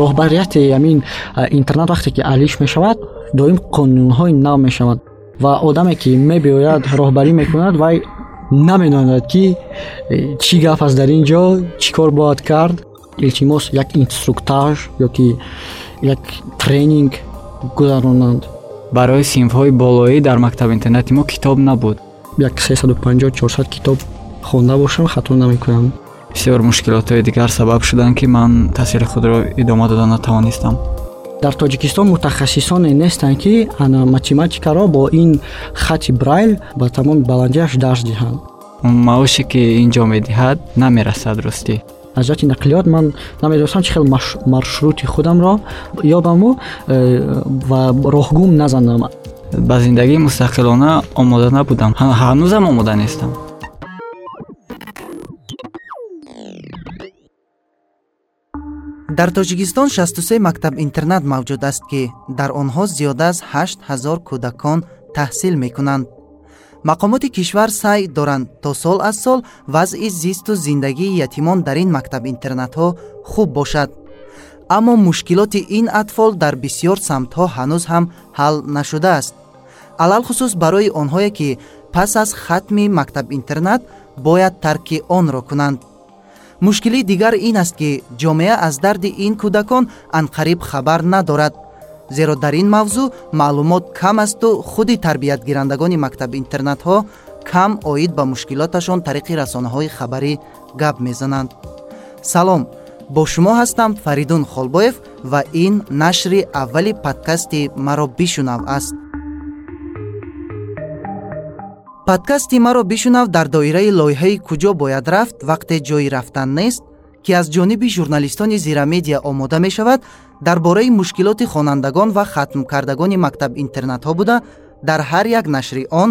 роҳбарияти ҳамин интернет вақте ки алиш мешавад доим қонунҳои нав мешавад ва одаме ки мебиёяд роҳбарӣ мекунад вай наменонад ки э, чӣ гап аст дар ин ҷо чӣ кор бояд кард илтимос як инструктаж ёки як тренинг гузаронанд. Барои синфҳои болоӣ дар мактаби интернати мо китоб набуд. Як 350-400 китоб хонда бошам хато намекунам бисёр мушкилотҳои дигар сабаб шуданд ки ман таҳсили худро идома дода натавонистам. Дар тоҷикистон мутахассисоне нестанд ки математикаро бо ин хати брайл ба тамоми баландиаш дарс диҳанд. Маоше ки ин ҷо медиҳад намерасад ростӣ. Аз ҷиҳати нақлиёт ман намедонистам чӣ хел маршрути худамро ёбаму э, ва роҳгум назанам. Ба зиндагии мустақилона омода набудам ҳанӯзам омода нестам дар тоҷикистон 63 мактаб-интернат мавҷуд аст ки дар онҳо зиёда аз 8 ҳазор кӯдакон таҳсил мекунанд. Мақомоти кишвар саъй доранд то сол аз сол вазъи зисту зиндагии ятимон дар ин мактаб-интернатҳо хуб бошад. Аммо мушкилоти ин атфол дар бисьёр самтҳо ҳанӯз ҳам ҳал нашудааст. Алалхусус барои онҳое ки пас аз хатми мактаб-интернат бояд тарки онро кунанд мушкили дигар ин аст ки ҷомеа аз дарди ин кӯдакон анқариб хабар надорад. Зеро дар ин мавзӯъ маълумот кам асту худи тарбиятгирандагони мактаб-интернатҳо кам оид ба мушкилоташон тариқи расонаҳои хабарӣ гап мезананд. Салом бо шумо ҳастам фаридун холбоев ва ин нашри аввали подкасти маро бишунав аст подкасти маро бишунав дар доираи лоиҳаи куҷо бояд рафт вақте ҷои рафтан нест ки аз ҷониби журналистони зирамедия омода мешавад дар бораи мушкилоти хонандагон ва хатмкардагони мактаб-интернатҳо буда дар ҳар як нашри он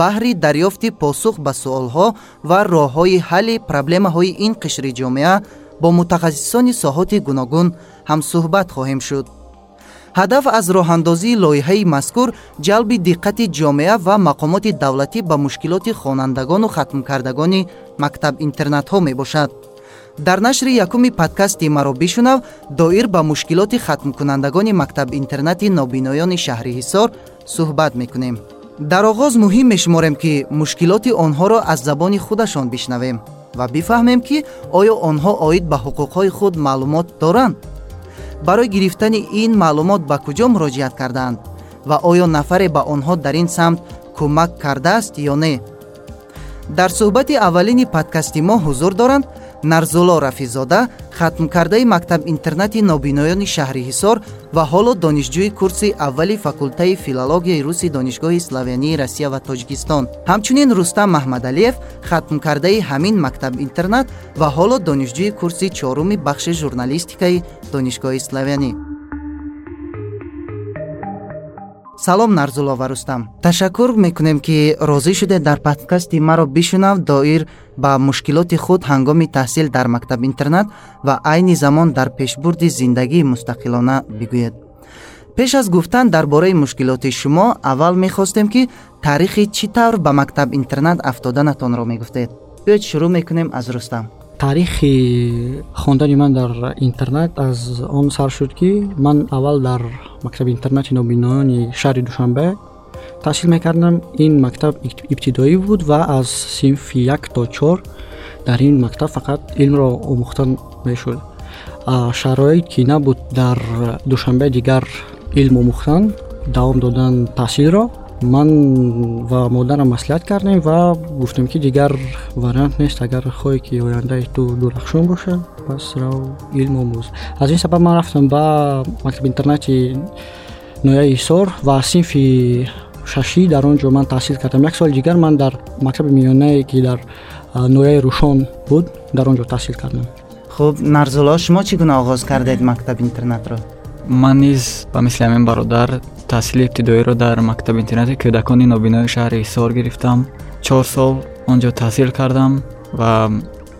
баҳри дарёфти посух ба суолҳо ва роҳҳои ҳалли проблемаҳои ин қишри ҷомеа бо мутахассисони соҳоти гуногун ҳамсӯҳбат хоҳем шуд ҳадаф аз роҳандозии лоиҳаи мазкур ҷалби диққати ҷомеа ва мақомоти давлатӣ ба мушкилоти хонандагону хатмкардагони мактаб-интернатҳо мебошад. Дар нашри якуми подкасти маро бишунав доир ба мушкилоти хатмкунандагони мактаб-интернати нобиноёни шаҳри ҳисор суҳбат мекунем. Дар оғоз муҳим мешуморем ки мушкилоти онҳоро аз забони худашон бишнавем ва бифаҳмем ки оё онҳо оид ба ҳуқуқҳои худ маълумот доранд барои гирифтани ин маълумот ба куҷо муроҷиат кардаанд ва оё нафаре ба онҳо дар ин самт кӯмак кардааст ё не? Дар суҳбати аввалини подкасти мо ҳузур доранд нарзулло рафизода хатмкардаи мактаб-интернати нобиноёни шаҳри ҳисор ва ҳоло донишҷӯи курси аввали факултаи филологияи руси донишгоҳи славянии россия ва тоҷикистон. Ҳамчунин рустам маҳмадалиев хатмкардаи ҳамин мактаб-интернат ва ҳоло донишҷӯи курси чоруми бахши журналистикаи донишгоҳи славянӣ салом нарзулло ва рустам ташаккур мекунем ки розӣ шуде дар подкасти маро бишунав доир ба мушкилоти худ ҳангоми таҳсил дар мактаб-интернат ва айни замон дар пешбурди зиндагии мустақилона бигӯед. Пеш аз гуфтан дар бораи мушкилоти шумо аввал мехостем ки таърихи чӣ тавр ба мактаб-интернат афтоданатонро мегуфтед. Биёед шурӯъ мекунем аз рустам таърихи хондани ман дар интернет аз он сар шуд ки ман аввал дар мактаби интернати нобиноёни шаҳри душанбе таҳсил мекардам. Ин мактаб ибтидоӣ буд ва аз синфи як то чор дар ин мактаб фақат илмро омӯхтан мешуд. Шароит ки набуд дар душанбе дигар илм омӯхтан давом додан таҳсилро ман ва модарам маслиҳат кардем ва гуфтем ки дигар вариант нест агар хоҳе ки ояндаи ту дурахшон бошад пас рав илм омӯз. Аз ин сабаб ман рафтам ба мактаби интернати нояи ҳисор ва синфи шашӣ. Дар он ҷо ман таҳсил кардам як соли дигар ман дар мактаби миёнае ки дар нояи рӯшон буд дар он ҷо таҳсил кардам. Хуб нарзулло шумо чӣ гуна оғоз кардед мактаби интернатро ман низ ба мисли ҳамин бародар таҳсили ибтидоиро дар мактаби интернати кӯдакони нобинои шаҳри ҳисор гирифтам чор сол он ҷо таҳсил кардам ва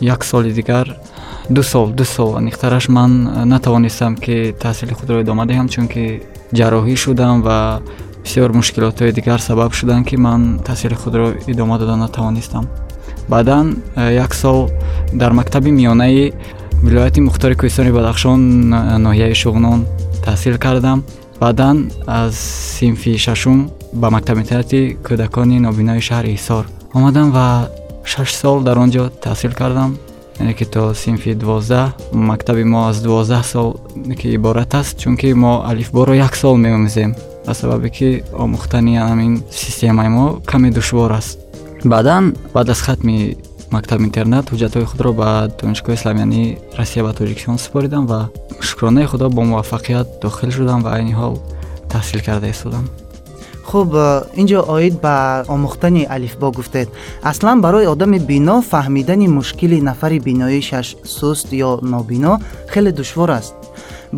як соли дигар ду сол ду сол аниқтараш ман натавонистам ки таҳсили худро идома диҳам чунки ҷарроҳӣ шудам ва бисёр мушкилотҳои дигар сабаб шуданд ки ман таҳсили худро идома дода натавонистам баъдан э, як сол дар мактаби миёнаи вилояти мухтори кӯҳистони бадахшон ноҳияи шуғнон таҳсил кардам. Баъдан аз синфи шашум ба мактаби интернати кӯдакони нобинои шаҳри ҳисор омадам ва шаш сол дар он ҷо таҳсил кардам. Яъне ки то синфи дувоздаҳ мактаби мо аз дувоздаҳ сол ки иборат аст чунки мо алифборо як сол меомӯзем ба сабабе ки омӯхтани ҳамин системаи мо каме душвор аст. Баъдан баъд аз хатми мактаби интернат ҳуҷҷатҳои худро ба донишгоҳи исламиянии россия ва тоҷикистон супоридам ва шукронаи худо бо муваффақият дохил шудам ва айни ҳол таҳсил карда истодам хуб инҷо оид ба омӯхтани алифбо гуфтед. Аслан барои одами бино фаҳмидани мушкили нафари биноишаш суст ё нобино хеле душвор аст.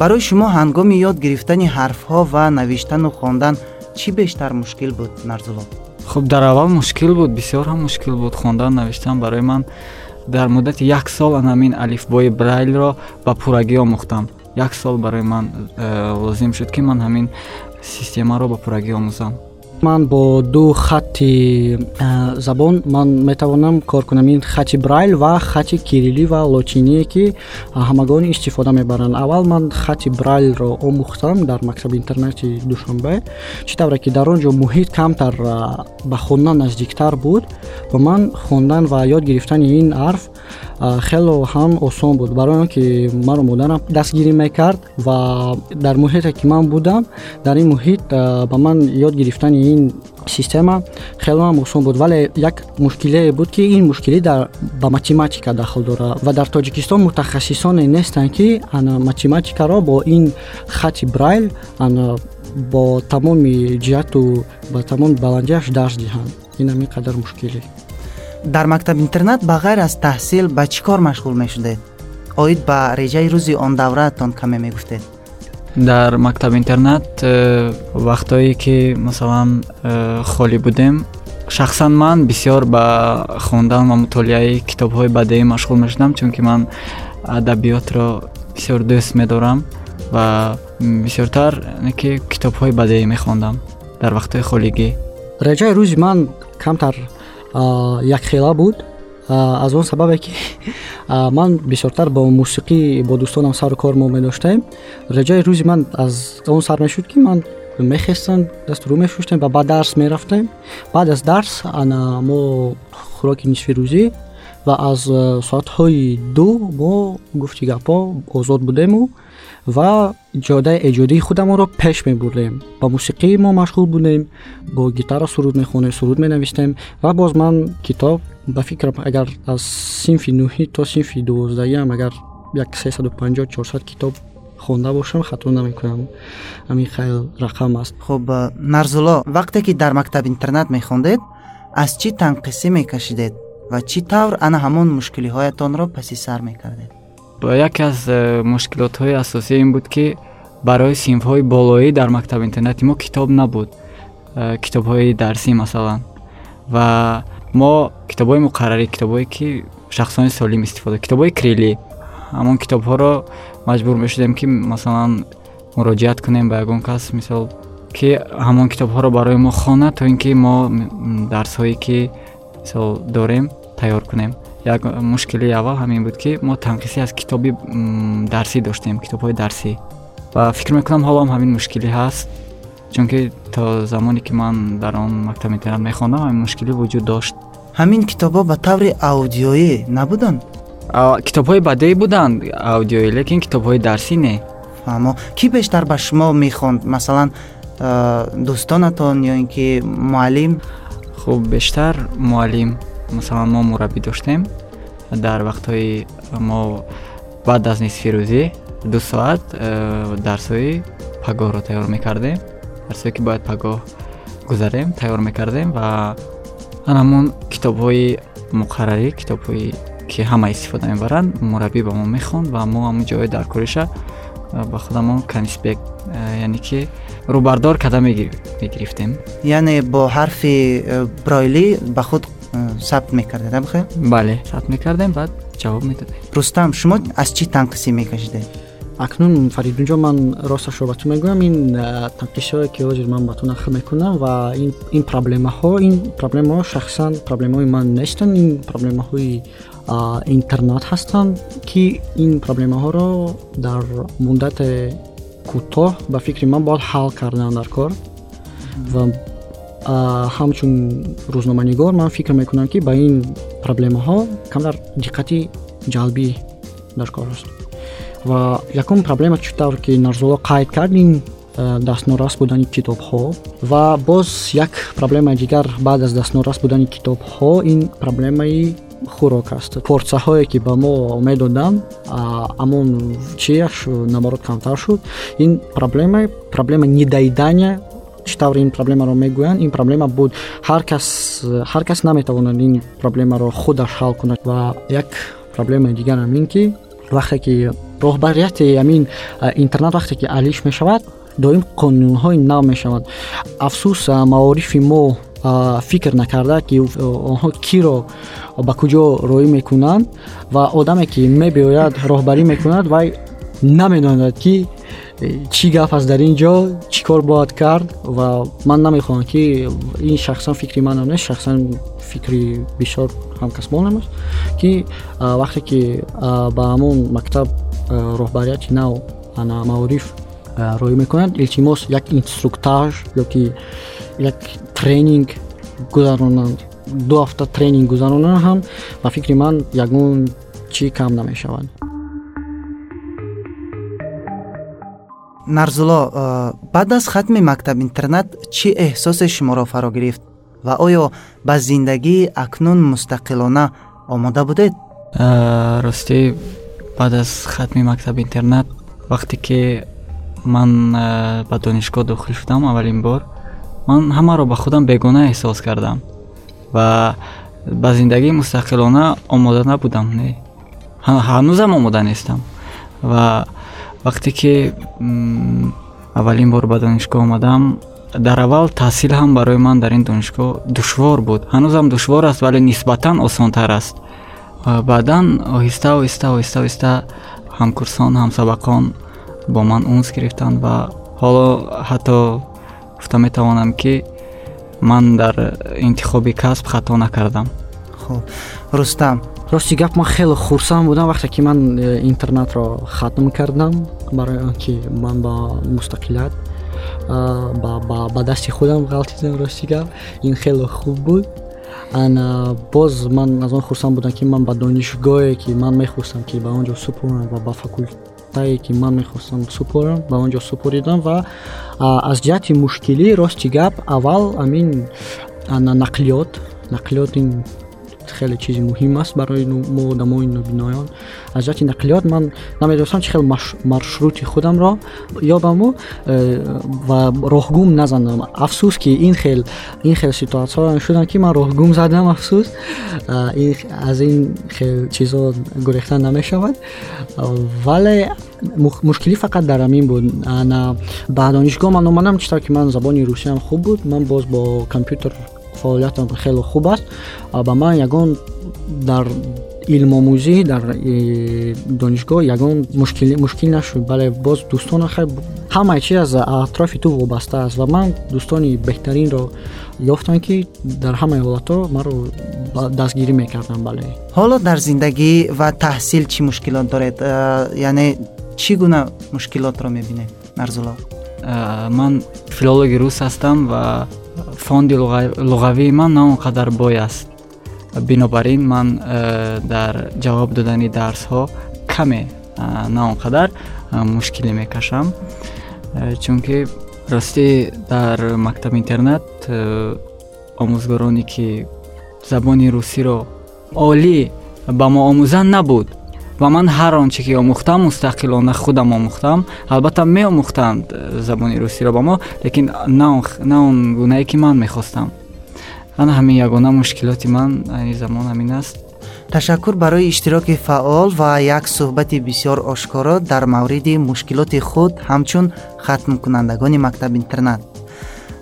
Барои шумо ҳангоми ёд гирифтани ҳарфҳо ва навиштану хондан чӣ бештар мушкил буд нарзулло хуб дар аввал мушкил буд бисёр ҳам мушкил буд. Хондан навиштан барои ман дар муддати як сол ан ҳамин алифбои брайлро ба пуррагӣ омӯхтам. Як сол барои ман э, лозим шуд ки ман ҳамин системаро ба пуррагӣ омӯзам ман бо ду хатти забон ман метавонам кор кунам ин хати брайл ва хати кирилӣ ва лотиние ки ҳамагон истифода мебаранд. Аввал ман хати брайлро омӯхтам дар мактаби интернати душанбе. Чӣ тавре ки дар он ҷо муҳит камтар ба хондан наздиктар буд ва ман хондан ва ёд гирифтани ин ҳарф хело ҳам осон буд. Барои он ки маро модарам дастгирӣ мекард ва дар муҳите ки ман будам дар ин муҳит ба ман ёд гирифтани ин система хело ҳам осон буд. Вале як мушкилие буд ки ин мушкилӣ ба математика дахл дорад ва дар тоҷикистон мутахассисоне нестанд ки математикаро бо ин хати брайл бо тамоми ҷиҳату ба тамоми баландиаш дарс диҳанд. Ин ҳамин қадар мушкилӣ дар мактаби интернат ба ғайр аз таҳсил ба чӣ кор машғул мешудед? Оид ба реҷаи рӯзи он давраатон каме мегуфтед. Дар мактаби интернат э, вақтое ки масалан э, холӣ будем шахсан ман бисёр ба хондан ва мутолиаи китобҳои бадеӣ машғул мешудам чунки ман адабиётро бисёр дӯст медорам ва бисёртар ки китобҳои бадеӣ мехондам дар вақтҳои холигӣ. Реҷаи рӯзи ман камтар якхела буд. Аз он сабабе ки ман бисёртар бо мусиқӣ бо дӯстонам сару кор мо медоштем реҷаи рӯзи ман аз он сар мешуд ки ман мехестем дасту рӯ мешуштем ва ба дарс мерафтем. Баъд аз дарс ана мо хӯроки нисфи рӯзӣ ва аз соатҳои ду мо гуфти гапҳо озод будему ва ҷодаи эҷодии худамонро пеш мебурдем ба мусиқӣ мо машғул будем бо гитара суруд мехонем суруд менавистем ва боз ман китоб ба фикрам агар аз синфи нӯҳӣ то синфи дувоздаҳиам агар як 350-400 китоб хонда бошам хато намекунам ҳамин хел рақам аст хуб нарзулло вақте ки дар мактаби интернат мехондед аз чӣ танқисӣ мекашидед ва чӣ тавр ана ҳамон мушкилиҳоятонро паси сар мекардед? Яке аз э, мушкилотҳои асосӣ ин буд ки барои синфҳои болоӣ дар мактаби интернати мо китоб набуд э, китобҳои дарсӣ масалан. Ва мо китобҳои муқаррарӣ китобҳое ки шахсони солим истифода китобҳои крилӣ ҳамон китобҳоро маҷбур мешудем ки масалан муроҷиат кунем ба ягон кас. Мисол ки ҳамон китобҳоро барои мо хонад то ин ки мо дарсҳое ки мисол дорем тайёр кунем. Як мушкили аввал ҳамин буд ки мо танқисӣ аз китоби дарсӣ доштем китобҳои дарсӣ. Ва фикр мекунам ҳолоам ҳамин мушкилӣ ҳаст чунки то замоне ки ман дар он мактаби интернат мехондам ҳамин мушкилӣ вуҷуд дошт. Ҳамин китобҳо ба таври аудиоӣ набуданд? Китобҳои бадеӣ буданд аудиоӣ лекин китобҳои дарсӣ не. Фаҳмо кӣ бештар ба шумо мехонд? Масалан дӯстонатон ё ин ки муаллим? Хуб бештар муаллим масалан мо мураббӣ доштем. Дар вақтҳои мо баъд аз нисфи рӯзӣ ду соат э, дарсҳои пагоҳро тайёр мекардем. Дарсое ки бояд пагоҳ гузарем тайёр мекардем ва анамон китобҳои муқаррарӣ китобҳои ки ҳама истифода мебаранд мураббӣ ба мо мехонд ва мо ҳамон ҷои дар кориша э, ба худамон каниспек э, яъне ки рӯбардор карда мегирифтем. Яъне бо ҳарфи бройлӣ ба худ сабт мекардед бихел бале сабт мекардем баъд ҷавоб медодем рустам шумо аз чӣ танқисӣ мекашидед акнун фаридунҷо ман росташро ба ту мегӯям ин танқишое ки ҳозир ман ба ту нақл мекунам ва ин проблемаҳо ин проблемаҳо шахсан проблемаҳои ман нестанд ин проблемаҳои интернет ҳастанд ки ин проблемаҳоро дар муддате кӯтоҳ ба фикри ман бояд ҳал кардан дар кор ва ҳамчун рӯзноманигор ман фикр мекунам ки ба ин проблемаҳо камдар диққати ҷалбӣ дар кор аст. Ва якум проблема чӣ тавр ки нарзулло қайд кард ин дастнорас будани китобҳо. Ва боз як проблемаи дигар баъд аз дастнорас будани китобҳо ин проблемаи хӯрок аст. Порсаҳое ки ба мо медоданд амон чияш наоборот камтар шуд ин проблема проблема недоедания чӣ тавр ин проблемаро мегӯянд. Ин проблема буд ҳар кас ҳар кас наметавонад ин проблемаро худаш ҳал кунад. Ва як проблемаи дигар ам ин ки вақте ки роҳбарияти амин интернет вақте ки алиш мешавад доим қонунҳои нав мешаванд афсӯс маорифи мо фикр накарда ки онҳо киро ба куҷо роӣ мекунанд ва одаме ки мебиёяд роҳбарӣ мекунад вай намедонад ки чӣ гап аст дар ин ҷо чӣ кор бояд кард ва ман намехоҳам ки ин шахсан фикри манам нест шахсан фикри бисёр ҳамкасбонам аст ки вақте ки ба ҳамон мактаб роҳбарияти нав ана маориф роӣ мекунад илтимос як инструктаж ёки як тренинг гузаронанд ду ҳафта тренинг гузаронанд ҳам ба фикри ман ягон чӣ кам намешавад нарзулло баъд аз хатми мактаб интернат чӣ эҳсосе шуморо фаро гирифт ва оё ба зиндагии акнун мустақилона омода будед ростӣ баъд аз хатми мактаби интернат вақте ки ман ба донишгоҳ дохил шудам аввалин бор ман ҳамаро ба худам бегона эҳсос кардам ва ба зиндагии мустақилона омода набудам не ҳанӯзам омода нестам ва вақте ки аввалин бор ба донишгоҳ омадам дар аввал таҳсил ҳам барои ман дар ин донишгоҳ душвор буд. Ҳанӯзам душвор аст вале нисбатан осонтар аст. Баъдан оҳиста оҳиста оҳиста оҳиста ҳамкурсон ҳамсабақон бо ман унс гирифтанд ва ҳоло ҳатто гуфта метавонам ки ман дар интихоби касб хато накардам. Хуб. Рустам рости гап ман хеле хурсанд будам вақте ки ман э, интернатро хатм кардам барои он ки ман ба мустақилият ба дасти худам ғалтидам рости гап. Ин хеле хуб буд. Ана боз ман аз он хурсанд будам ки ман ба донишгоҳе ки ман мехостам ки ба он ҷо супорам ва ба факултае ки ман мехостам супорам ба он ҷо супоридам ва аз ҷиҳати мушкилӣ рости гап аввал амин нақлиёт. Нақлиёт ин хеле чизи муҳим аст барои мо одамои нобиноён. Аз ҷиҳати нақлиёт ман намедонистам чӣ хел маршрути худамро. Ёбаму э, ва роҳгум назанам. Афсӯс ки ин хел ин хел ситуатсияҳо шуданд ки ман роҳгум задам афсӯс. Аз ин хел чизо гурехта намешавад. Вале мушкилӣ фақат дар ҳамин буд. Ба донишгоҳ ман омадам читар ки ман забони русиям хуб буд ман боз бо компютер фаъолиятам хеле хуб аст ба ман ягон дар илмомӯзӣ дар донишгоҳ ягон мушкил нашуд бале боз дӯстона ҳамаи чиз аз атрофи ту вобаста аст ва ман дӯстони беҳтаринро ёфтам ки дар ҳамаи ҳолатҳо маро дастгирӣ мекардам бале ҳоло дар зиндагӣ ва таҳсил чӣ мушкилот доред яъне чӣ гуна мушкилотро мебинед нарзулло ман филологи рус ҳастам ва фонди луғавии ман на он қадар бой аст. Бинобар ин ман э, дар ҷавоб додани дарсҳо каме э, на он қадар э, мушкилӣ мекашам. Чунки ростӣ дар мактаби интернат омӯзгороне ки забони русиро олӣ ба мо омӯзанд набуд ва ман ҳар он чӣ ки омӯхтам мустақилона худам омӯхтам. Албатта меомӯхтанд э, забони русиро ба мо лекин на он гунае ки ман мехостам. Ана ҳамин ягона мушкилоти ман айни замон ҳамин аст. Ташаккур барои иштироки фаъол ва як суҳбати бисёр ошкоро дар мавриди мушкилоти худ ҳамчун хатмкунандагони мактаб интернат.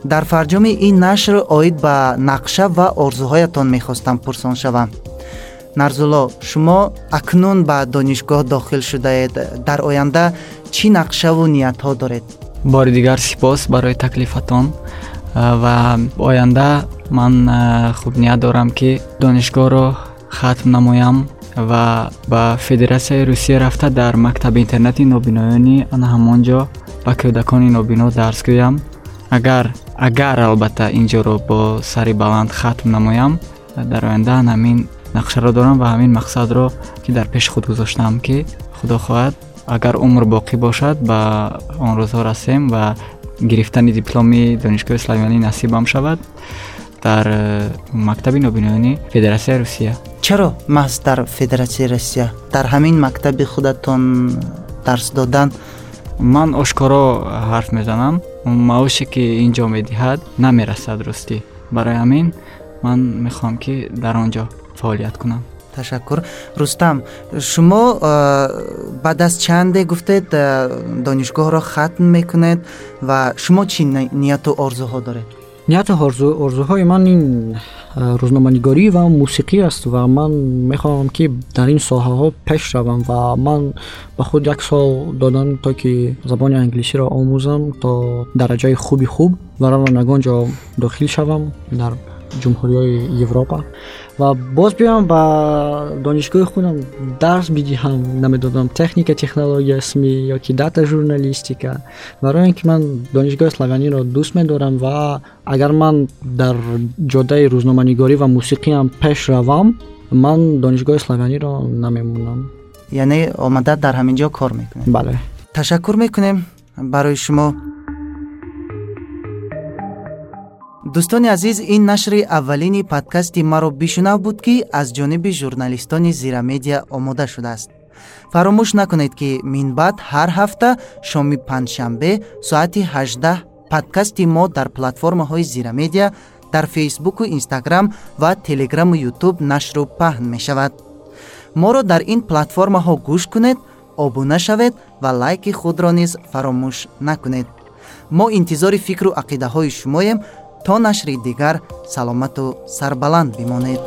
Дар фарҷоми ин нашр оид ба нақша ва орзуҳоятон мехостам пурсон шавам нарзулло шумо акнун ба донишгоҳ дохил шудаед? Дар оянда чӣ нақшаву ниятҳо доред? Бори дигар сипос барои таклифатон. Ва оянда ман хуб ният дорам ки донишгоҳро хатм намоям ва ба федератсияи русия рафта дар мактаби интернати нобиноёни ана ҳамон ҷо ба кӯдакони нобино дарс гӯям. Агар агар албатта инҷоро бо сари баланд хатм намоям дар оянда ҳамин нақшаро дорам ва ҳамин мақсадро ки дар пеши худ гузоштаам ки худо хоҳад агар умр боқӣ бошад ба он рӯзҳо расем ва гирифтани дипломи донишгоҳи славянӣ насибам шавад дар э, мактаби нобиноёни федератсияи русия чаро маҳз дар федератсияи русия дар ҳамин мактаби худатон дарс додан ман ошкоро ҳарф мезанам маоше ки ин ҷо медиҳад намерасад рустӣ барои ҳамин ман мехоҳам ки дар он ҷо фаъолият кунам. Ташаккур. Рустам шумо баъд аз чанде гуфтед донишгоҳро хатм мекунед ва шумо чӣ нияту орзуҳо доред? Нияту орзуҳои ман ин рӯзноманигорӣ ва мусиқӣ аст ва ман мехоҳам ки дар ин соҳаҳо пеш равам ва ман ба худ як сол додам то ки забони англисиро омӯзам то дараҷаи хуби хуб ва равам ягон ҷо дохил шавам дар ҷумҳуриҳои европа ва боз биём ба донишгоҳи худам дарс бидиҳам намедонам техника технология сми ё ки дата журналистика барои ин ки ман донишгоҳи славяниро дӯст медорам ва агар ман дар ҷоддаи рӯзноманигорӣ ва мусиқиам пеш равам ман донишгоҳи славяниро намемонам яъне омада дар ҳамин ҷо кор мекунем бале ташаккур мекунем барои дӯстони азиз ин нашри аввалини подкасти маро бишунав буд ки аз ҷониби журналистони зирамедия омода шудааст. Фаромӯш накунед ки минбаъд ҳар ҳафта шоми панҷшанбе соати 18 подкасти мо дар платформаҳои зирамедия дар фейсбуку инстаграм ва телеграму ютуб нашру паҳн мешавад. Моро дар ин платформаҳо гӯш кунед обуна шавед ва лайки худро низ фаромӯш накунед. Мо интизори фикру ақидаҳои шумоем то нашри дигар саломату сарбаланд бимонед